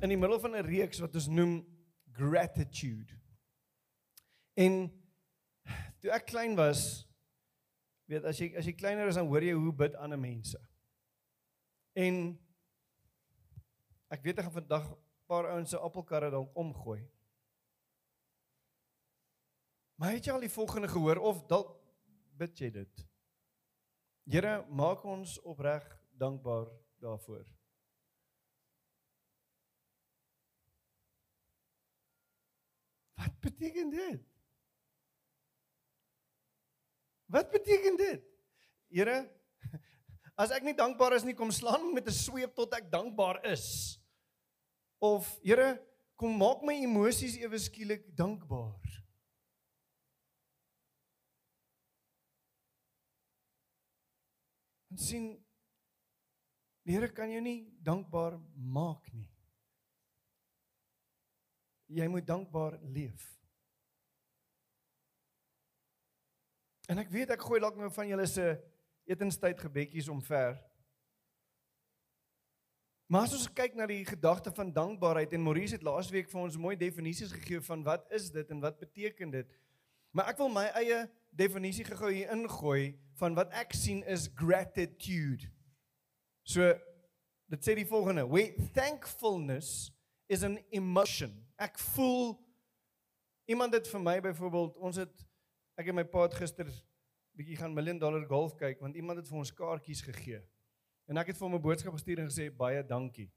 in die middel van 'n reeks wat ons noem gratitude. En toe ek klein was, weet as jy as jy kleiner is dan hoor jy hoe bid ander mense. En ek weet ek gaan vandag 'n paar ouens se appelkarre dalk omgooi. Maar het jy al die volgende gehoor of dalk bid jy dit? Here, maak ons opreg dankbaar daarvoor. Wat beteken dit? Wat beteken dit? Here, as ek nie dankbaar is nie, kom slaan met 'n sweep tot ek dankbaar is. Of Here, kom maak my emosies ewe skielik dankbaar. En sien die Here kan jou nie dankbaar maak nie. Jy moet dankbaar leef. En ek weet ek gooi dalk nou van julle se etenstyd gebedjies omver. Maar as ons kyk na die gedagte van dankbaarheid en Maurice het laasweek vir ons mooi definisies gegee van wat is dit en wat beteken dit. Maar ek wil my eie definisie gou hier ingooi van wat ek sien is gratitude. So dit sê die volgende: "We thankfulness is an emotion." Ek voel iemand het vir my byvoorbeeld ons het ek en my pa het gister bietjie gaan million dollar golf kyk want iemand het vir ons kaartjies gegee. En ek het vir hom 'n boodskap gestuur en gesê baie dankie.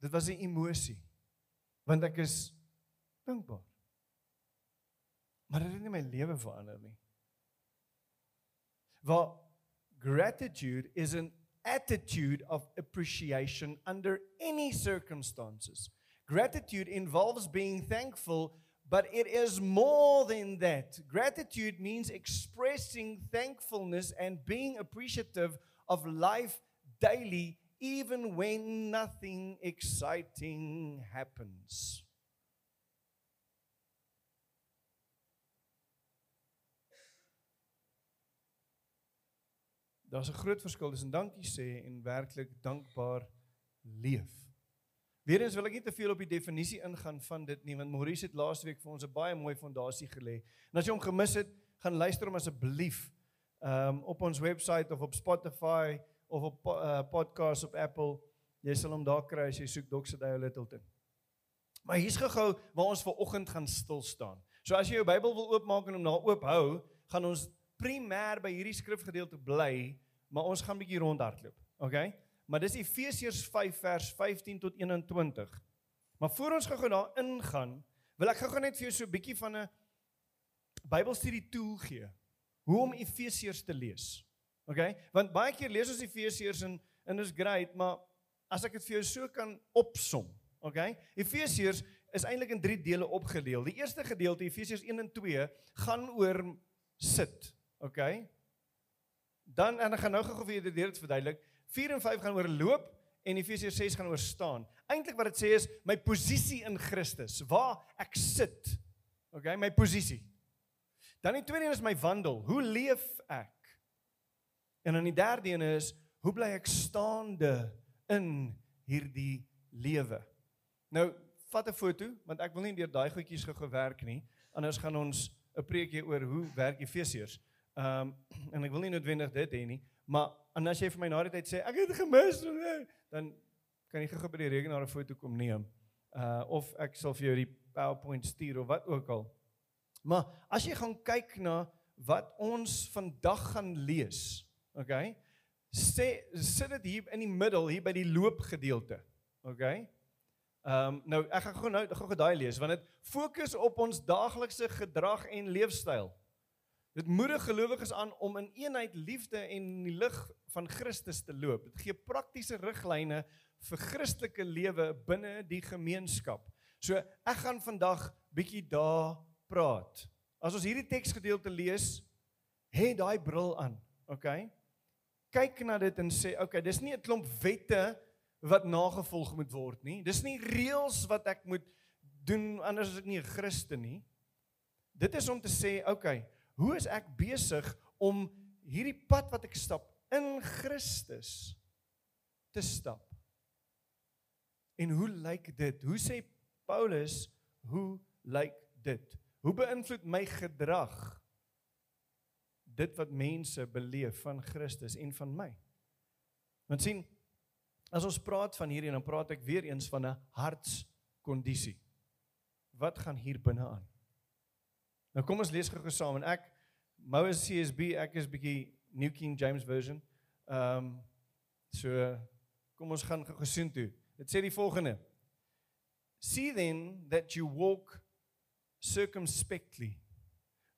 Dit was 'n emosie. Want ek is dankbaar. Maar dit het nie my lewe verander nie. Waar gratitude is an attitude of appreciation under any circumstances. Gratitude involves being thankful, but it is more than that. Gratitude means expressing thankfulness and being appreciative of life daily, even when nothing exciting happens. Daar's 'n groot verskil tussen dankie sê en werklik dankbaar leef. Weerens wil ek nie te veel op die definisie ingaan van dit nie want Maurice het laasweek vir ons 'n baie mooi fondasie gelê. En as jy hom gemis het, gaan luister hom asseblief um op ons webwerf of op Spotify of op uh, podcast op Apple. Jy sal hom daar kry as jy soek Dr. Dale Littleton. Maar hier's gehou waar ons ver oggend gaan stil staan. So as jy jou Bybel wil oopmaak en hom na oop hou, gaan ons primêr by hierdie skrifgedeelte bly, maar ons gaan 'n bietjie rondhardloop. Okay? Maar dis Efesiërs 5 vers 15 tot 21. Maar voor ons gou-gou daar ingaan, wil ek gou-gou net vir jou so 'n bietjie van 'n Bybelstudie tool gee. Hoe om Efesiërs te lees. OK? Want baie keer lees ons Efesiërs en en is great, maar as ek dit vir jou so kan opsom, OK? Efesiërs is eintlik in 3 dele opgedeel. Die eerste gedeelte, Efesiërs 1 en 2, gaan oor sit, OK? Dan en ek gaan nou gou-gou vir julle dit verduidelik. 4 en 5 gaan oor loop en Efesiërs 6 gaan oor staan. Eintlik wat dit sê is my posisie in Christus, waar ek sit. OK, my posisie. Dan die tweede een is my wandel. Hoe leef ek? En dan die derde een is hoe bly ek staande in hierdie lewe? Nou, vat 'n foto want ek wil nie deur daai goedjies gou gewerk nie. Anders gaan ons 'n preekie oor hoe werk Efesiërs. Ehm um, en ek wil nie noodwendig dit hê nie, maar En as jy vir my na die tyd sê ek het gemis, dan kan jy gou by die rekenaar 'n foto kom neem. Uh of ek sal vir jou die PowerPoint stuur of wat ook al. Maar as jy gaan kyk na wat ons vandag gaan lees, okay? Sê sit dit hier in die middel hier by die loopgedeelte. Okay? Ehm um, nou ek gaan gou nou gou daai lees want dit fokus op ons daaglikse gedrag en leefstyl. Dit moedig gelowiges aan om in eenheid, liefde en in die lig van Christus te loop. Dit gee praktiese riglyne vir Christelike lewe binne die gemeenskap. So ek gaan vandag bietjie daar praat. As ons hierdie teksgedeelte lees, hê daai bril aan, okay? Kyk na dit en sê, okay, dis nie 'n klomp wette wat nagevolg moet word nie. Dis nie reëls wat ek moet doen anders as ek nie 'n Christen nie. Dit is om te sê, okay, hoe is ek besig om hierdie pad wat ek stap in Christus te stap? En hoe lyk dit? Hoe sê Paulus, hoe lyk dit? Hoe beïnvloed my gedrag dit wat mense beleef van Christus en van my? Want sien, as ons praat van hierdie dan praat ek weer eens van 'n hartskondisie. Wat gaan hier binne aan? Nou kom ons lees gou saam en ek Moses CSB, ek is bietjie New King James version. Ehm um, so kom ons gaan gesoen toe. Dit sê die volgende. See then that you walk circumspectly,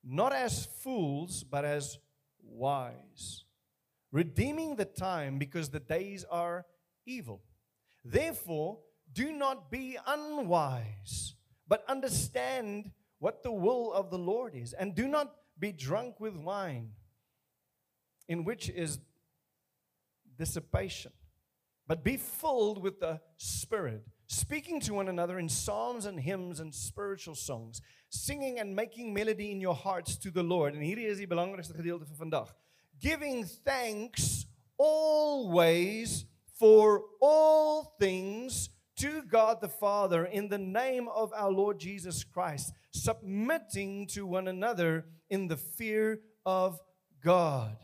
not as fools but as wise, redeeming the time because the days are evil. Therefore, do not be unwise, but understand what the will of the Lord is, and do not be drunk with wine, in which is dissipation, but be filled with the Spirit, speaking to one another in psalms and hymns and spiritual songs, singing and making melody in your hearts to the Lord. En hierdie is die belangrikste gedeelte vir vandag. Giving thanks always for all things to God the Father in the name of our Lord Jesus Christ, submitting to one another in the fear of God.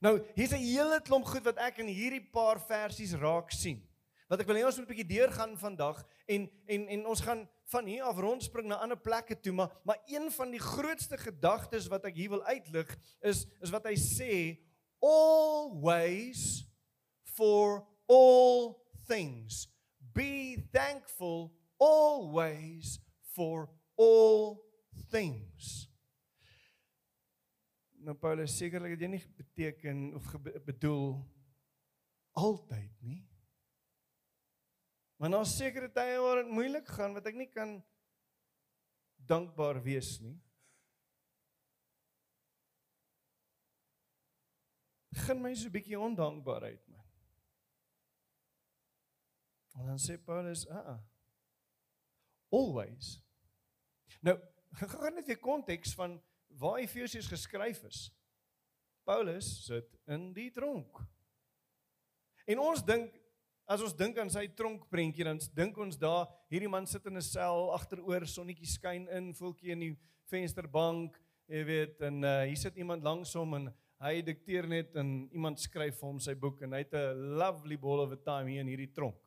Nou, hier's 'n hele klomp goed wat ek in hierdie paar versies raak sien. Wat ek wil hê ons moet 'n bietjie deurgaan vandag en en en ons gaan van hier af rondspring na ander plekke toe, maar maar een van die grootste gedagtes wat ek hier wil uitlig is is wat hy sê always for all things. Be thankful always for all things. Nou Paulus sekerlik het jy nie beteken of bedoel altyd nie. Maar daar sekerre tye waar dit moeilik gaan wat ek nie kan dankbaar wees nie. Begin my so 'n bietjie ondankbaarheid. En dan sê Paulus, "Ah. Uh -uh. Always." Nou, gaan net weer konteks van waar Efesiërs geskryf is. Paulus sit in die tronk. En ons dink as ons dink aan sy tronkprentjie dan dink ons daar hierdie man sit in 'n sel agteroor sonnetjie skyn in voeltjie in die vensterbank jy weet en uh, hier sit iemand langs hom en hy dikteer net en iemand skryf vir hom sy boek en hy het 'n lovely ball of a time hier in hierdie tronk.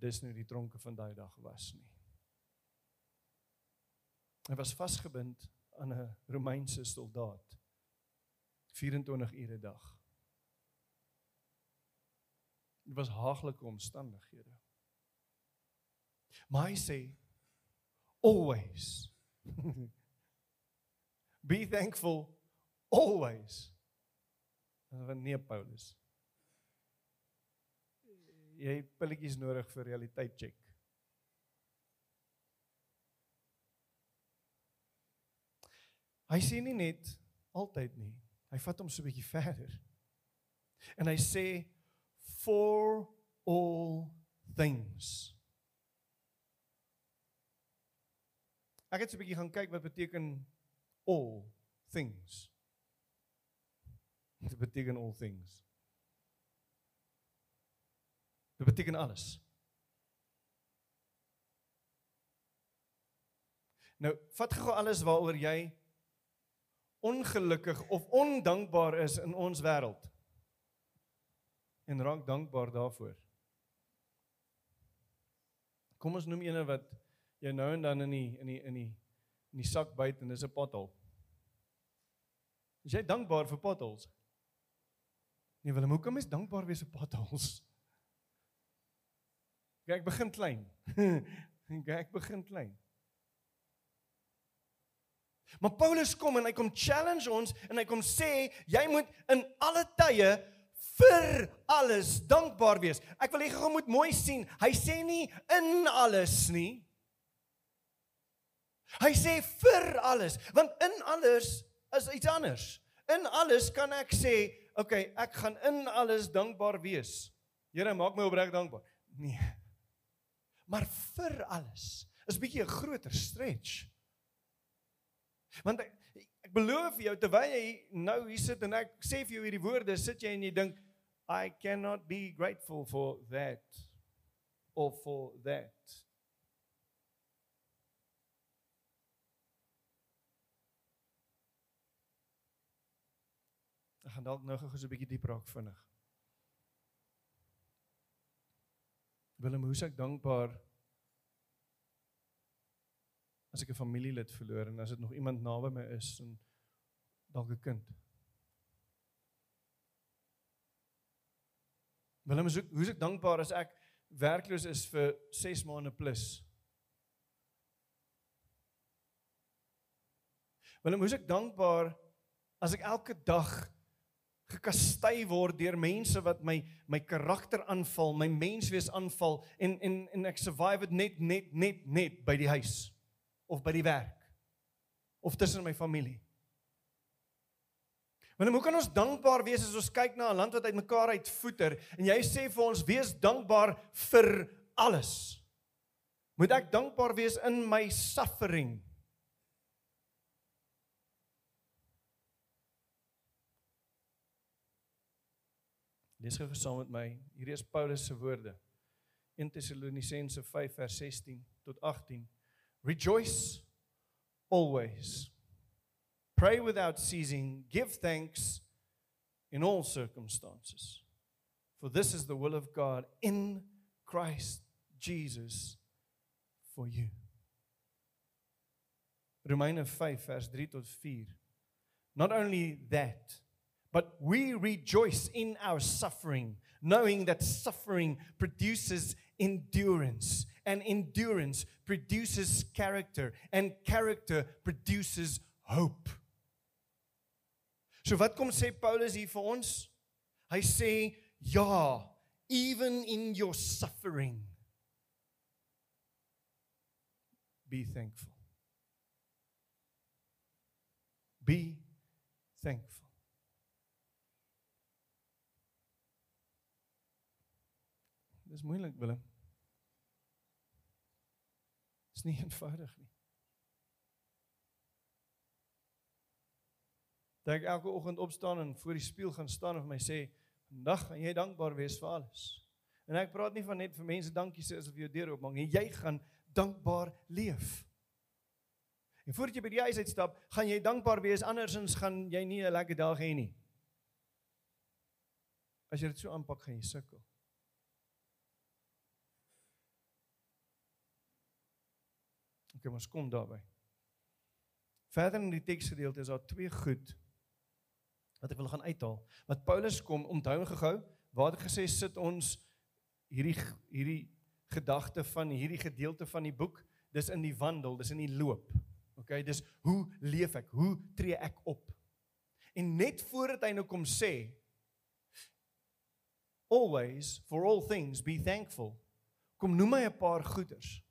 Dis nou die tronke van daai dag was nie. Hy was vasgebind aan 'n Romeinse soldaat 24 ure 'n dag. Dit was haaglike omstandighede. Maar hy sê always be thankful always. Want nee Paulus. Jy het pilletjies nodig vir realiteit check. Hy sê nie net altyd nie. Hy vat hom so 'n bietjie verder. En hy sê for all things. Ek het so 'n bietjie gaan kyk wat beteken all things. Dit beteken all things. Dit beteken alles. Nou, vat gou alles waaroor jy ongelukkig of ondankbaar is in ons wêreld. En raak dankbaar daarvoor. Kom ons noem eene wat jy nou en dan in die in die in die in die sak byt en dis 'n pothol. Is jy dankbaar vir potholes? Nee, Willem, hoe kan mens dankbaar wees vir potholes? Kyk, ek begin klein. Kyk, ek begin klein. Maar Paulus kom en hy kom challenge ons en hy kom sê jy moet in alle tye vir alles dankbaar wees. Ek wil hê jy moet mooi sien. Hy sê nie in alles nie. Hy sê vir alles, want in alles is iets anders. In alles kan ek sê, okay, ek gaan in alles dankbaar wees. Here, maak my opreg dankbaar. Nee. Maar vir alles is bietjie 'n groter stretch. Want ek, ek beloof jou terwyl jy nou hier sit en ek sê vir jou hierdie woorde, sit jy en jy dink I cannot be grateful for that. or for that. Ek gaan dalk nou gou so 'n bietjie dieper raak vinnig. Willem, hoe's ek dankbaar as ek 'n familielid verloor en as dit nog iemand naby my is en dalk 'n kind. Willem, hoe's ek, hoe's ek dankbaar as ek werkloos is vir 6 maande plus? Willem, hoe's ek dankbaar as ek elke dag gekastei word deur mense wat my my karakter aanval, my menswees aanval en en en ek survive dit net net net net by die huis of by die werk of tussen my familie. Want hoe kan ons dankbaar wees as ons kyk na 'n land wat uitmekaar uitvoeter en jy sê vir ons wees dankbaar vir alles. Moet ek dankbaar wees in my suffering? Lees gou saam met my. Hierdie is Paulus se woorde. 1 Tessalonisense 5 vers 16 tot 18. Rejoice always. Pray without ceasing. Give thanks in all circumstances. For this is the will of God in Christ Jesus for you. Romeine 5 vers 3 tot 4. Not only that, But we rejoice in our suffering, knowing that suffering produces endurance, and endurance produces character, and character produces hope. So wat kom sê Paulus hier vir ons? Hy sê ja, even in your suffering be thankful. Be thankful. Dis moeilik, Willem. Dis nie eenvoudig nie. Dat ek elke oggend opstaan en voor die spieël gaan staan en vir my sê, "Vandag gaan jy dankbaar wees vir alles." En ek praat nie van net vir mense dankie sê asof jy jou deur oopmaak nie. Jy gaan dankbaar leef. En voordat jy by die huis uitstap, gaan jy dankbaar wees andersins gaan jy nie 'n lekker dag hê nie. As jy dit so aanpak, gaan jy sukkel. Okay, ons kom daarby. Verder in die teksgedeelte is daar twee goed wat ek wil gaan uithaal. Wat Paulus kom onthou gehou, waar het gesê sit ons hierdie hierdie gedagte van hierdie gedeelte van die boek, dis in die wandel, dis in die loop. Okay, dis hoe leef ek? Hoe tree ek op? En net voordat hy nou kom sê always for all things be thankful. Kom noem my 'n paar goeders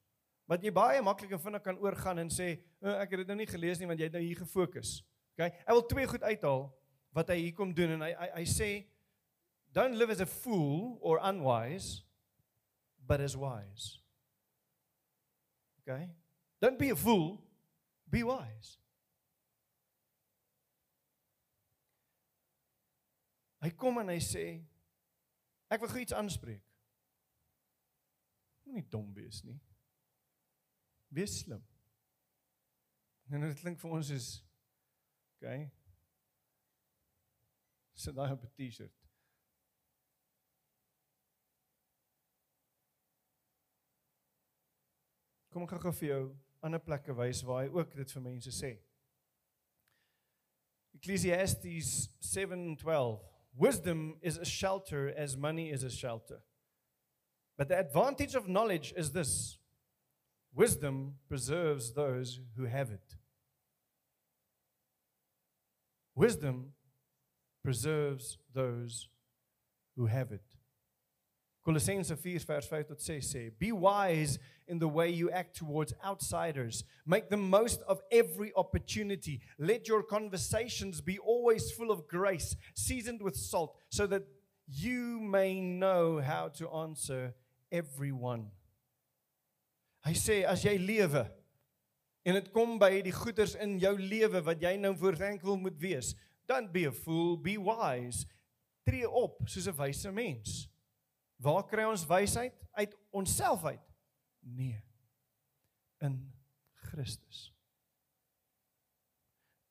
wat jy baie maklik en vinnig kan oorgaan en sê oh, ek het dit nou nie gelees nie want jy het nou hier gefokus. OK? Ek wil twee goed uithaal wat hy hier kom doen en hy hy, hy sê don't live as a fool or unwise but as wise. OK? Don't be a fool, be wise. Hy kom en hy sê ek wil gou iets aanspreek. Moenie dom wees nie. Wees slim. En dit klink vir ons is okay. Sit daai op 'n T-shirt. Kom ek gou vir jou ander plekke wys waar hy ook dit vir mense sê. Ecclesiastes 7:12 Wisdom is a shelter as money is a shelter. But the advantage of knowledge is this Wisdom preserves those who have it. Wisdom preserves those who have it. Colossense 4 vers 5 tot 6 sê: Be wise in the way you act towards outsiders. Make the most of every opportunity. Let your conversations be always full of grace, seasoned with salt, so that you may know how to answer everyone. Hy sê as jy lewe en dit kom by die goeders in jou lewe wat jy nou voorthankvol moet wees, dan be a fool, be wise. Tree op soos 'n wyse mens. Waar kry ons wysheid? Uit onsself uit? Nee. In Christus.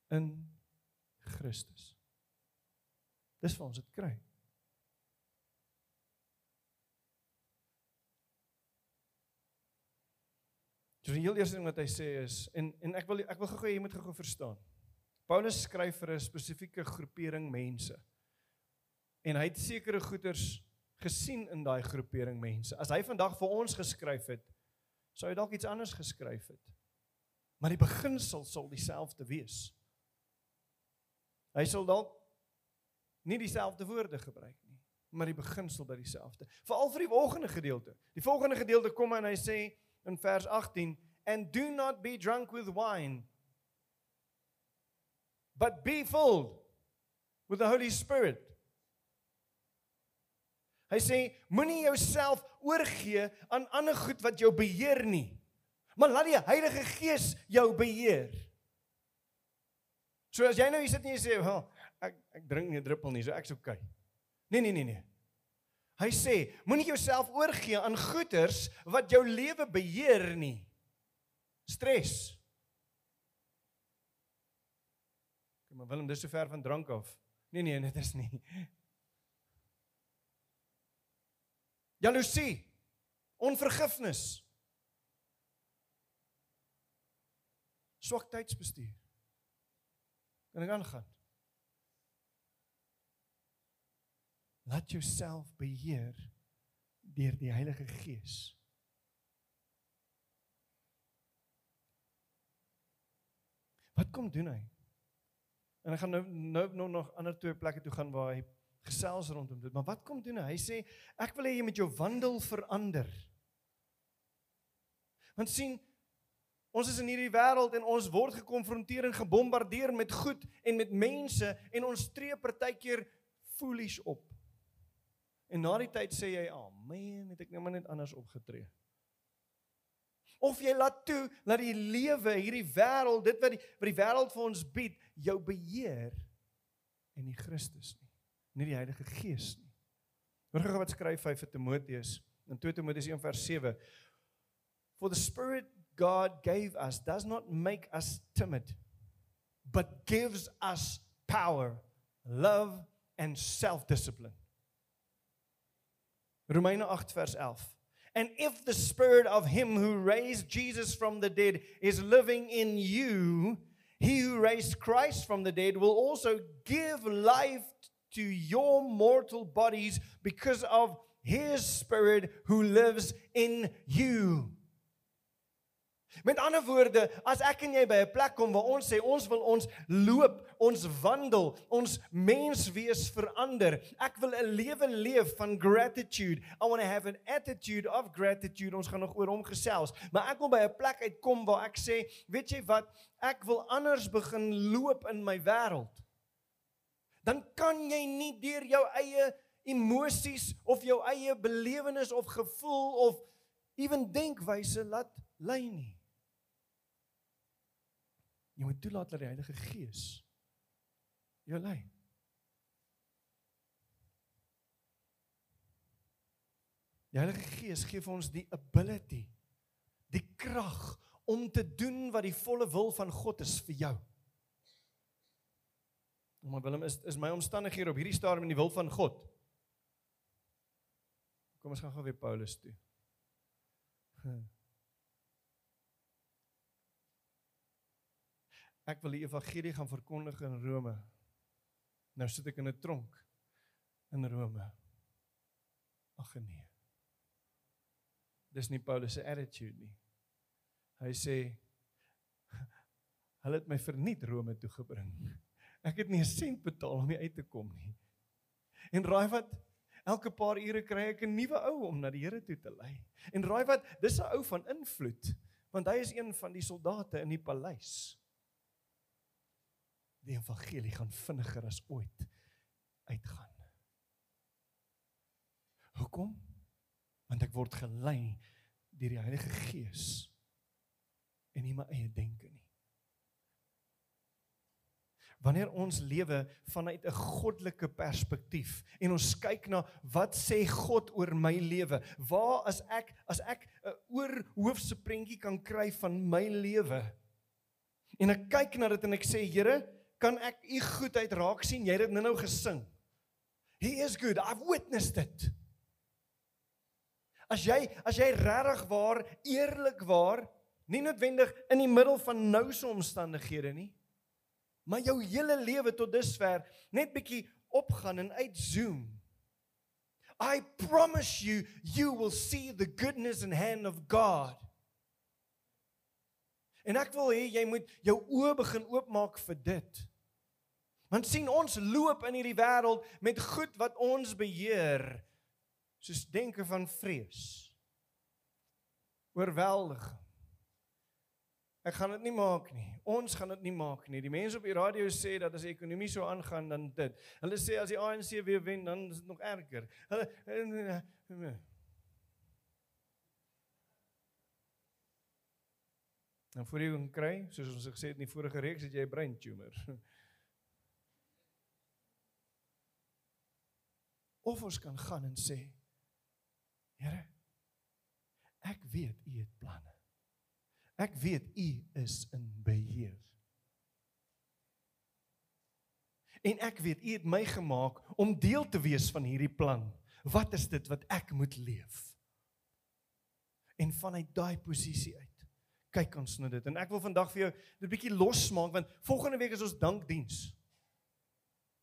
In Christus. Dis waar ons dit kry. So die heel eerste ding wat hy sê is en en ek wil ek wil gou-gou jy moet gou-gou verstaan. Paulus skryf vir 'n spesifieke groepering mense. En hy het sekere goeters gesien in daai groepering mense. As hy vandag vir ons geskryf het, sou hy dalk iets anders geskryf het. Maar die beginsel sal dieselfde wees. Hy sal dalk nie dieselfde woorde gebruik nie, maar die beginsel by dieselfde. Veral vir die volgende gedeelte. Die volgende gedeelte kom en hy sê in vers 18 and do not be drunk with wine but be filled with the holy spirit Hy sê moenie jouself oorgee aan ander goed wat jou beheer nie. Maar laat die Heilige Gees jou beheer. So as jy nou hier sit en jy sê, "Ha, ek ek drink nie 'n druppel nie, so ek's okay." Nee, nee, nee, nee. Hy sê, moenie jouself oorgee aan goeters wat jou lewe beheer nie. Stres. Kom maar Willem, dis so ver van drank af. Nee nee, dit is nie. Jaloesie. Onvergifnis. Swak tydsbestuur. Kan ek aangaan? Laat jouself beheer deur die Heilige Gees. Wat kom doen hy? En ek gaan nou nou nou nog ander twee plekke toe gaan waar hy gesels rondom dit. Maar wat kom doen hy? Hy sê ek wil hê jy moet jou wandel verander. Want sien ons is in hierdie wêreld en ons word gekonfronteer en gebombardeer met goed en met mense en ons tree partykeer foolish op. En na die tyd sê jy, "Ag, oh, man, het ek nou maar net anders opgetree." Of jy laat toe dat die lewe, hierdie wêreld, dit wat die wat die wêreld vir ons bied, jou beheer en nie Christus nie. Nie die Heilige Gees nie. Hoor gou wat skryf hy vir Timoteus in 2 Timoteus 1:7. For the spirit God gave us does not make us timid, but gives us power, love and self-discipline. Romeine 8 vers 11. And if the spirit of him who raised Jesus from the dead is living in you, he who raised Christ from the dead will also give life to your mortal bodies because of his spirit who lives in you. Met ander woorde, as ek en jy by 'n plek kom waar ons sê ons wil ons loop, ons wandel, ons menswees verander. Ek wil 'n lewe leef van gratitude. I want to have an attitude of gratitude. Ons gaan nog oor hom gesels, maar ek wil by 'n plek uitkom waar ek sê, weet jy wat, ek wil anders begin loop in my wêreld. Dan kan jy nie deur jou eie emosies of jou eie belewenis of gevoel of ewen denkwyse laat lei nie. Jy moet toelaat dat die Heilige Gees jou lei. Die Heilige Gees gee vir ons die ability, die krag om te doen wat die volle wil van God is vir jou. Maar Willem is is my omstandighede op hierdie stadium in die wil van God. Kom ons gaan gou weer Paulus toe. Hm. Ek wil die evangelie gaan verkondig in Rome. Nou sit ek in 'n tronk in Rome. Ag nee. Dis nie Paulus se attitude nie. Hy sê hulle het my verniet Rome toe gebring. Ek het nie 'n sent betaal om uit te kom nie. En raai wat? Elke paar ure kry ek 'n nuwe ou om na die Here toe te lei. En raai wat? Dis 'n ou van invloed, want hy is een van die soldate in die paleis die evangelie gaan vinniger as ooit uitgaan. Hoekom? Want ek word gelei deur die Heilige Gees en nie my eie denke nie. wanneer ons lewe vanuit 'n goddelike perspektief en ons kyk na wat sê God oor my lewe? Waar as ek as ek 'n oorhoofse prentjie kan kry van my lewe? En ek kyk na dit en ek sê, Here, kan ek u goedheid raak sien? Jy het dit nou-nou gesing. He is good. I've witnessed it. As jy as jy regtig waar eerlikwaar nie noodwendig in die middel van nouse omstandighede nie maar jou hele lewe tot dusver net bietjie opgaan en uitzoom I promise you you will see the goodness and hand of God En ek wil hê jy moet jou oë begin oopmaak vir dit Want sien ons loop in hierdie wêreld met goed wat ons beheer soos denke van vrees oorweldiging Ek gaan dit nie maak nie. Ons gaan dit nie maak nie. Die mense op die radio sê dat as die ekonomie so aangaan dan dit. Hulle sê as die ANC weer wen dan is dit nog erger. Hulle En voor jy kan kry, soos ons gesê het in die vorige reeks, het jy 'n brain Of ons kan gaan en sê, Here, ek weet U het planne. Ek weet U is in beheer. En ek weet U het my gemaak om deel te wees van hierdie plan. Wat is dit wat ek moet leef? En vanuit daai posisie uit kyk ons na dit. En ek wil vandag vir jou 'n bietjie losmaak want volgende week is ons dankdiens.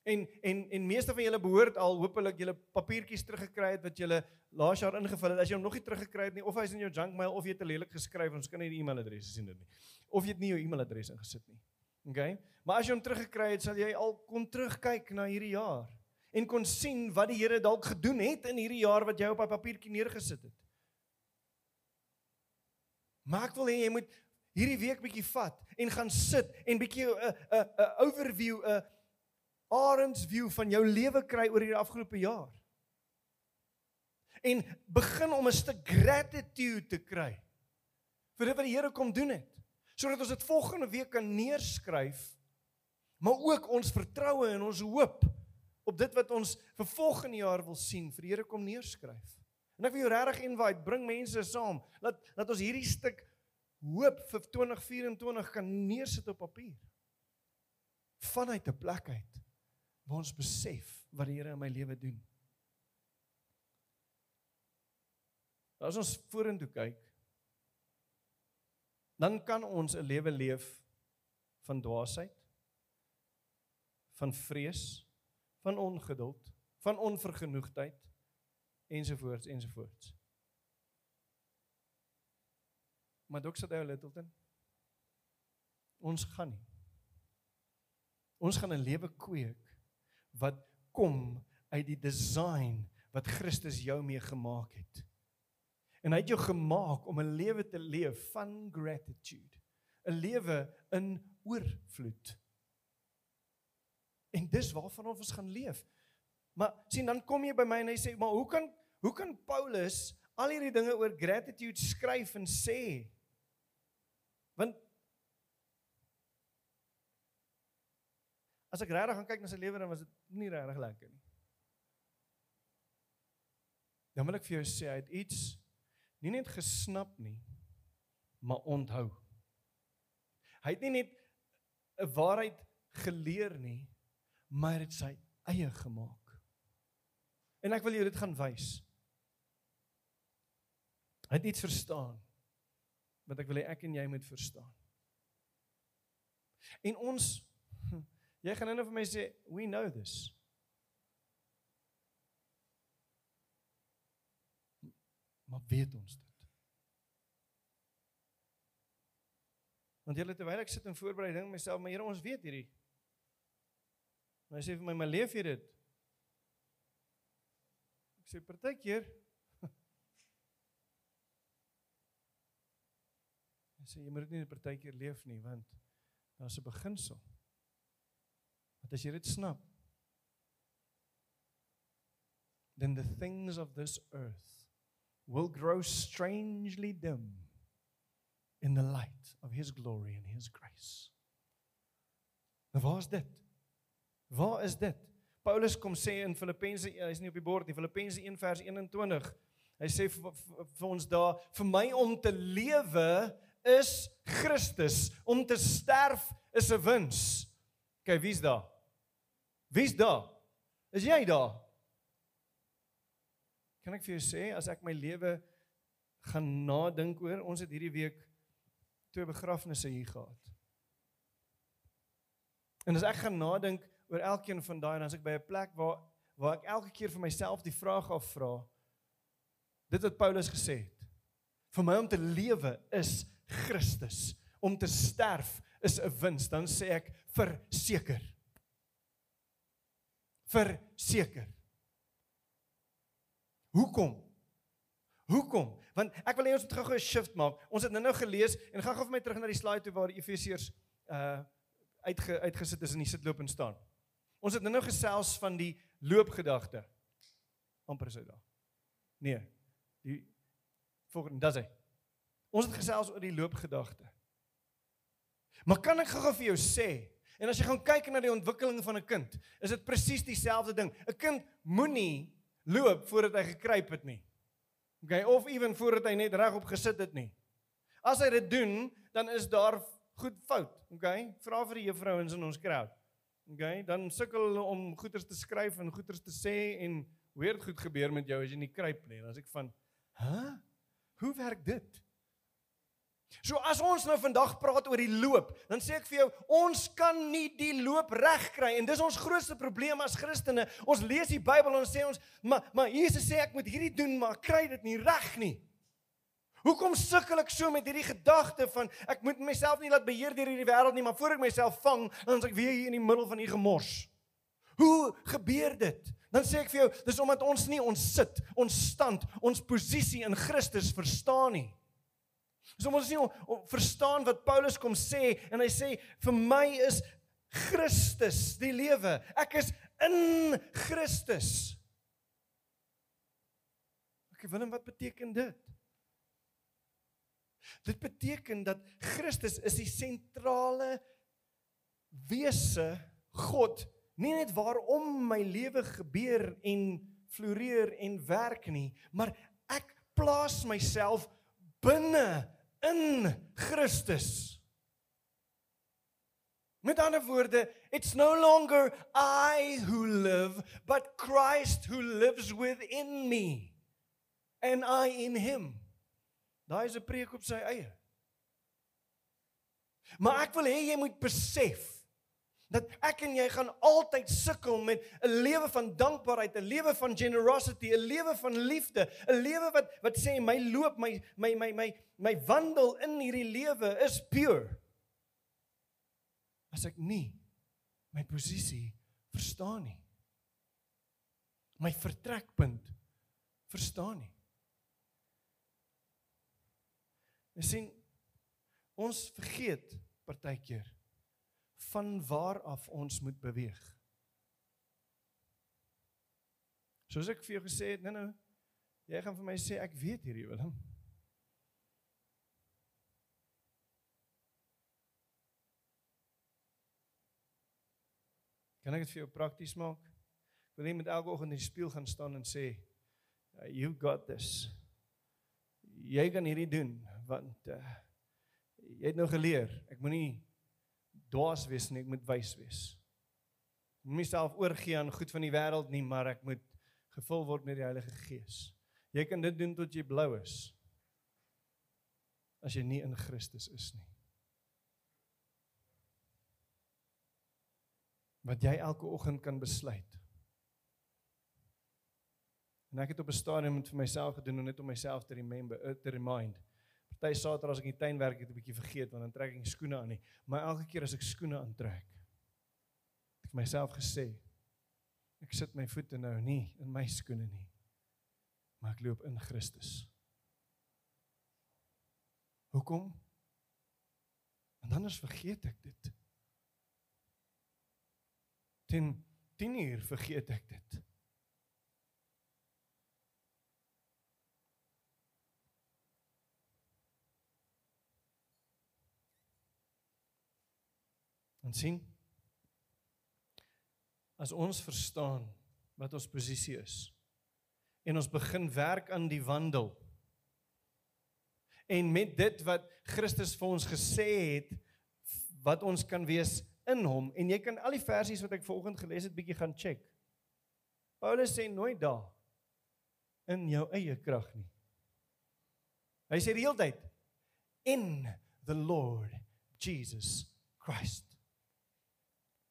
En en en meeste van julle behoort al hopelik julle papiertjies teruggekry het wat julle laas jaar ingevul het. As jy hom nog nie teruggekry het nie of hy's in jou junk mail of jy het te lelik geskryf, ons kan nie die e-mailadres sien dit nie. Of jy het nie jou e-mailadres ingesit nie. OK? Maar as jy hom teruggekry het, sal jy al kon terugkyk na hierdie jaar en kon sien wat die Here dalk gedoen het in hierdie jaar wat jy op 'n papiertjie neergesit het. Maar ek wil hê jy moet hierdie week bietjie vat en gaan sit en bietjie 'n 'n 'n overview 'n arends view van jou lewe kry oor hierdie afgelope jaar. En begin om 'n stuk gratitude te kry vir wat die Here kom doen het. Sodat ons dit volgende week kan neerskryf, maar ook ons vertroue en ons hoop op dit wat ons vir volgende jaar wil sien vir die Here kom neerskryf. En ek wil jou regtig invite, bring mense saam, laat laat ons hierdie stuk hoop vir 2024 kan neersit op papier. Vanuit 'n plek uit waar ons besef wat die Here in my lewe doen. As ons vorentoe kyk, dan kan ons 'n lewe leef van dwaasheid, van vrees, van ongeduld, van onvergenoegdheid ensovoorts ensovoorts. Maar hy 'n Littleton. Ons gaan nie. Ons gaan 'n lewe kweek wat kom uit die design wat Christus jou mee gemaak het. En hy het jou gemaak om 'n lewe te leef van gratitude, 'n lewe in oorvloed. En dis waarvan ons gaan leef. Maar sien dan kom jy by my en hy sê, "Maar hoe kan hoe kan Paulus al hierdie dinge oor gratitude skryf en sê?" Want As ek regtig gaan kyk na sy lewe dan was dit nie regtig lekker nie. Dan wil ek vir jou sê hy het iets nie net gesnap nie, maar onthou. Hy het nie net 'n waarheid geleer nie, maar dit sy eie gemaak. En ek wil jou dit gaan wys. Hy het iets verstaan wat ek wil hê ek en jy moet verstaan. En ons Jy gaan nou vir my sê, "We know this." Maar weet ons dit? Want julle terwyl ek sit in voorbereiding myself, maar Here, ons weet hierdie. Maar hy sê vir my, "Maar leef jy dit?" Ek sê partykeer Hy sê jy moet dit nie partykeer leef nie, want daar's 'n beginsel. Want as jy dit snap, then the things of this earth will grow strangely dim in the light of his glory and his grace. Nou waar's dit? Waar is dit? Paulus kom sê in Filippense, hy's nie op die bord nie, Filippense 1 vers 21. Hy sê vir, vir, vir ons daar, vir my om te lewe is Christus, om te sterf is 'n wins. OK, wie's daar? Wie's daar? Is jy daar? Kan ek vir jou sê as ek my lewe gaan nadink oor, ons het hierdie week twee begrafnisse hier gehad. En as ek gaan nadink oor elkeen van daai en as ek by 'n plek waar waar ek elke keer vir myself die vraag afvra dit wat Paulus gesê het vir my om te lewe is Christus om te sterf is 'n wins dan sê ek verseker verseker hoekom hoekom want ek wil hê ons moet gou-gou 'n shift maak ons het nou-nou gelees en gaan gou vir my terug na die slide toe waar Efesiërs uh uitge, uitgesit is in die sitloop en staan Ons het nou-nou gesels van die loopgedagte. amper sou daar. Nee. Die volgende, dis hy. Ons het gesels oor die loopgedagte. Maar kan ek gou vir jou sê, en as jy gaan kyk na die ontwikkeling van 'n kind, is dit presies dieselfde ding. 'n Kind moenie loop voordat hy gekruip het nie. Okay, of ewen voordat hy net regop gesit het nie. As hy dit doen, dan is daar goed fout, okay? Vra vir die juffrouens in ons crowd. Okay, dan sukkel hulle om goeders te skryf en goeders te sê en weird goed gebeur met jou as jy nie kruip nie. Dan as ek van, "Hæ? Huh? Hoe werk dit?" So as ons nou vandag praat oor die loop, dan sê ek vir jou, ons kan nie die loop reg kry en dis ons grootste probleem as Christene. Ons lees die Bybel en ons sê ons, "Maar maar Jesus sê ek moet hierdie doen, maar kry dit nie reg nie." Hoekom sukkel ek so met hierdie gedagte van ek moet myself nie laat beheer deur hierdie wêreld nie, maar voor ek myself vang, dan is ek weer hier in die middel van die gemors. Hoe gebeur dit? Dan sê ek vir jou, dis omdat ons nie ons sit, ons stand, ons posisie in Christus verstaan nie. Omdat ons nie on, on, verstaan wat Paulus kom sê en hy sê vir my is Christus die lewe. Ek is in Christus. Ek wil en wat beteken dit? Dit beteken dat Christus is die sentrale wese God, nie net waarom my lewe gebeur en floreer en werk nie, maar ek plaas myself binne in Christus. Met ander woorde, it's no longer I who live, but Christ who lives within me and I in him. Daai is 'n preek op sy eie. Maar ek wil hê jy moet besef dat ek en jy gaan altyd sukkel met 'n lewe van dankbaarheid, 'n lewe van generosity, 'n lewe van liefde, 'n lewe wat wat sê my loop, my my my my my wandel in hierdie lewe is pure. As ek nie my posisie verstaan nie. My vertrekpunt verstaan nie. Jy sien ons vergeet partykeer van waar af ons moet beweeg. Soos ek vir jou gesê het, nou nou, jy gaan vir my sê ek weet hierdie Willem. Kan ek dit vir jou prakties maak? Ek wil net met elke oggend in die spieël gaan staan en sê, you got this. Jy kan hierdie doen want uh, jy het nou geleer, ek moenie dwaas wees nie, ek moet wys wees. Moet myself oorgee aan goed van die wêreld nie, maar ek moet gevul word met die Heilige Gees. Jy kan dit doen tot jy blou is. As jy nie in Christus is nie. Wat jy elke oggend kan besluit. En ek het op 'n stadium met vir myself gedoen om net om myself te remember, uh, te remind. Party Saterdag as ek in die tuin werk het 'n bietjie vergeet want dan trek ek skoene aan nie. Maar elke keer as ek skoene aantrek, het ek myself gesê ek sit my voete nou nie in my skoene nie. Maar ek loop in Christus. Hoekom? Want anders vergeet ek dit. Ten 10 uur vergeet ek dit. En sien? as ons verstaan wat ons posisie is en ons begin werk aan die wandel en met dit wat Christus vir ons gesê het wat ons kan wees in hom en jy kan al die versies wat ek vanoggend gelees het bietjie gaan check. Paulus sê nooit daar in jou eie krag nie. Hy sê die hele tyd in the Lord Jesus Christ.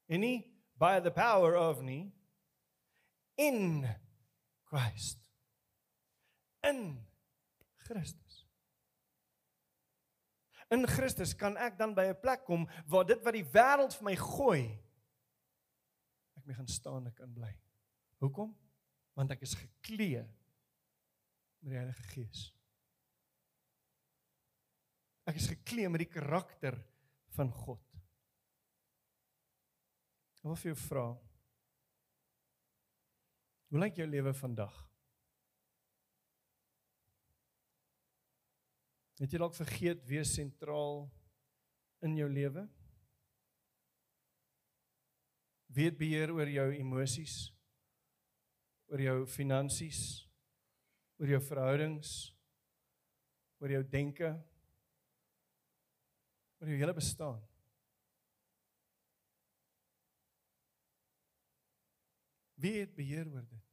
En nie by the power of nie in Christ. In Christus. In Christus kan ek dan by 'n plek kom waar dit wat die wêreld vir my gooi ek mee gaan staan en kan bly. Hoekom? Want ek is geklee met die Heilige Gees. Ek is geklee met die karakter van God. Ek wil vir jou vra. Hoe lyk jou lewe vandag? Het jy dalk vergeet wie sentraal in jou lewe? Wie het beheer oor jou emosies? Oor jou finansies? Oor jou verhoudings? Oor jou denke? Oor jou hele bestaan? Wie het beheer oor dit?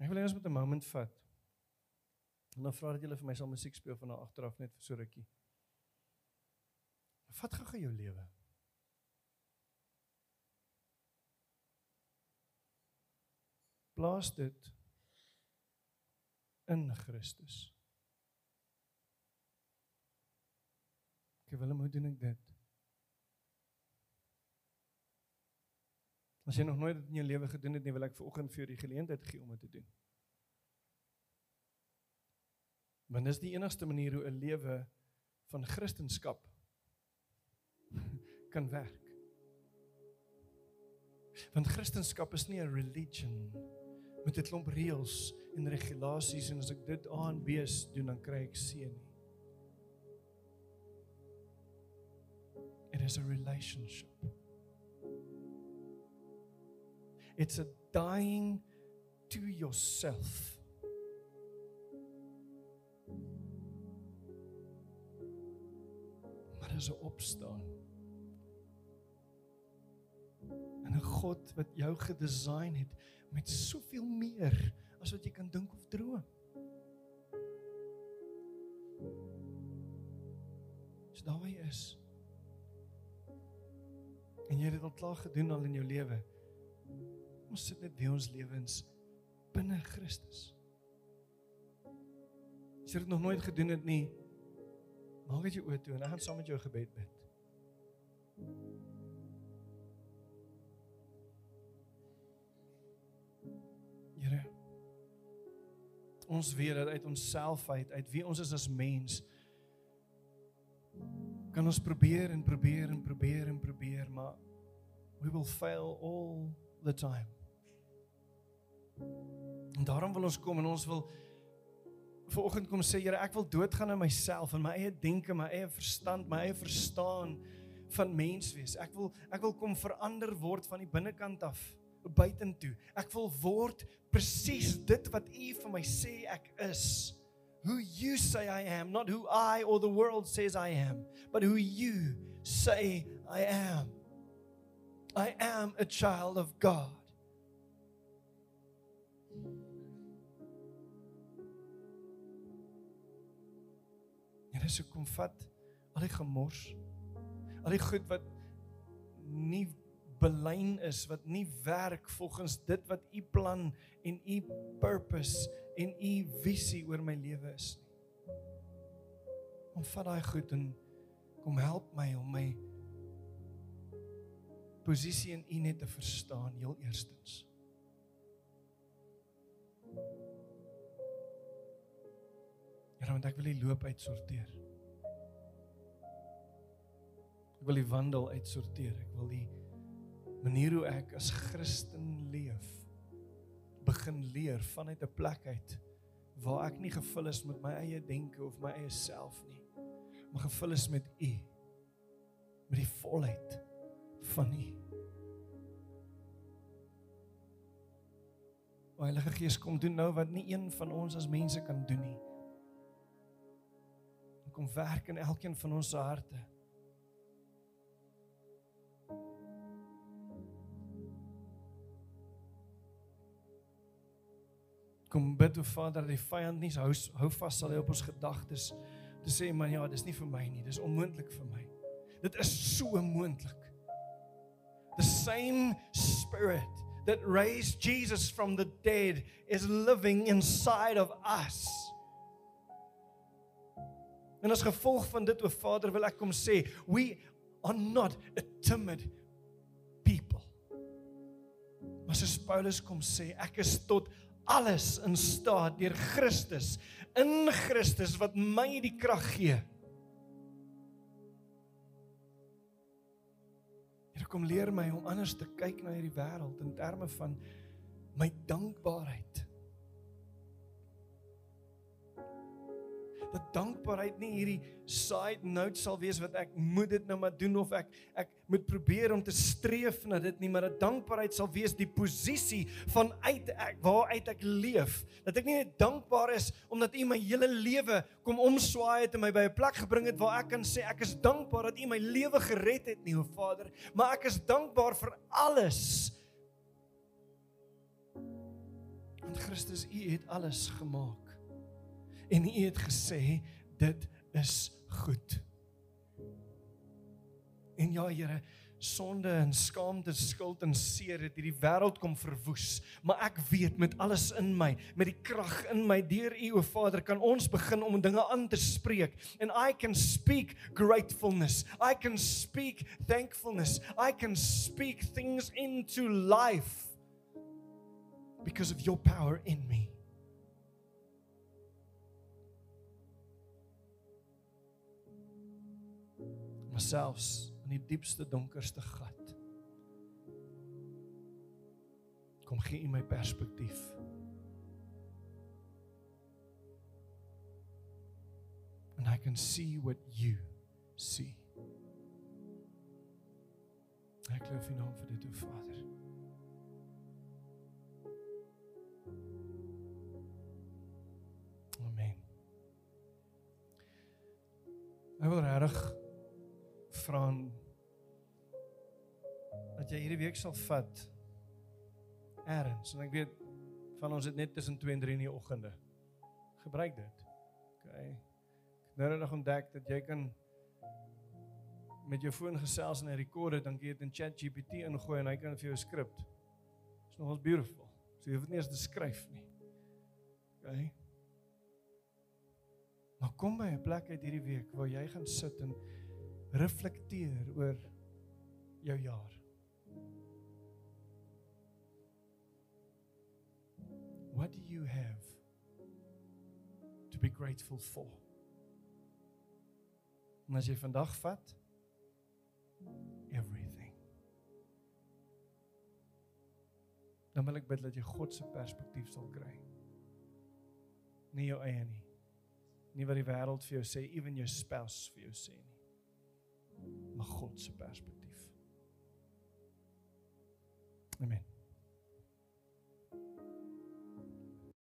Ek wil hê ons moet 'n moment vat. En dan vra dat julle vir my sal musiek speel van daar agteraf net vir so rukkie. Vat gou jou lewe. Plaas dit in Christus. Ek wil hom hoe doen ek dit? As jy nog nooit dit in jou lewe gedoen het nie, wil ek vanoggend vir jou die geleentheid gee om dit te doen. Want dis die enigste manier hoe 'n lewe van Christendom kan werk. Want Christendom is nie 'n religion met 'n klomp reëls en regulasies en as ek dit aan bees doen dan kry ek seën nie. It is a relationship. It's a dying to yourself. Maar is 'n opstaan. En 'n God wat jou gedesign het met soveel meer as wat jy kan dink of droom. Dis daar waar jy is. En jy het dit al klaar gedoen al in jou lewe. Ons sit net weer ons lewens binne Christus. As jy dit nog nooit gedoen het nie, maak dit jou oë toe en ek gaan saam met jou gebed bid. Here Ons weet dat uit onsself uit, uit wie ons is as mens, kan ons probeer en probeer en probeer en probeer, maar we will fail all the time. En daarom wil ons kom en ons wil vanoggend kom sê Here, ek wil doodgaan aan myself en my eie denke, my eie verstand, my eie verstaan van mens wees. Ek wil ek wil kom verander word van die binnekant af buitentoe. Ek wil word presies dit wat U vir my sê ek is. Who you say I am, not who I or the world says I am, but who you say I am. I am a child of God. Here se kom vat al die gemors. Al die goed wat nie belyn is, wat nie werk volgens dit wat u plan en u purpose en u visie oor my lewe is nie. Kom vat daai goed en kom help my om my posisie in u net te verstaan heel eerstens. Here, want ek wil die loop uitsorteer. Ek wil die wandel uitsorteer. Ek wil die manier hoe ek as Christen leef begin leer vanuit 'n plek uit waar ek nie gevul is met my eie denke of my eie self nie. mag gevul is met U. Met die volheid van U. O Heilige Gees, kom doen nou wat nie een van ons as mense kan doen nie. Kom werk in elkeen van ons harte. Kom bid o Vader dat die vyand nie hou hou vas sal hy op ons gedagtes. Te sê man ja dis nie vir my nie dis onmoontlik vir my. Dit is so moontlik the same spirit that raised Jesus from the dead is living inside of us. En as gevolg van dit o Vader wil ek kom sê we are not a timid people. Maar soos Paulus kom sê ek is tot alles in staat deur Christus in Christus wat my die krag gee. Here kom leer my om anders te kyk na hierdie wêreld in terme van my dankbaarheid. Dat dankbaarheid nie. Hierdie side note sal wees wat ek moet dit nou maar doen of ek ek moet probeer om te streef na dit nie maar dat dankbaarheid sal wees die posisie van uit ek waaruit ek leef. Dat ek nie net dankbaar is omdat U my hele lewe kom omswaai het en my by 'n plek gebring het waar ek kan sê ek is dankbaar dat U my lewe gered het nie o Vader maar ek is dankbaar vir alles. Want Christus U het alles gemaak en U het gesê dit is goed. En ja Here, sonde en skaamte, skuld en seer het hierdie wêreld kom verwoes, maar ek weet met alles in my, met die krag in my deur U o Vader, kan ons begin om dinge aan te spreek. And I can speak gratefulness. I can speak thankfulness. I can speak things into life because of your power in me. Maar selfs in die diepste donkerste gat. Kom gee u my perspektief. And i can see what you see. Ek loof u naam vir dit o vader. Amen. Ek wil regtig vra dat jy hierdie week sal vat erns en ek weet van ons het net tussen 2 en 3 in die oggende gebruik dit. OK. Ek nou nog ontdek dat jy kan met jou foon gesels en 'n rekorder dan jy dit in ChatGPT ingooi en hy kan vir jou skrip. Dis nogals beautiful. So jy hoef dit nie eens te skryf nie. OK. Maar kom by 'n plek uit hierdie week waar jy gaan sit en reflekteer oor jou jaar. What do you have to be grateful for? En as jy vandag vat everything. Dan wil ek bid dat jy God se perspektief sal kry. Nie jou eie nie. Nie wat die wêreld vir jou sê, ewen jou spouse vir jou sê nie maar God se perspektief. Amen.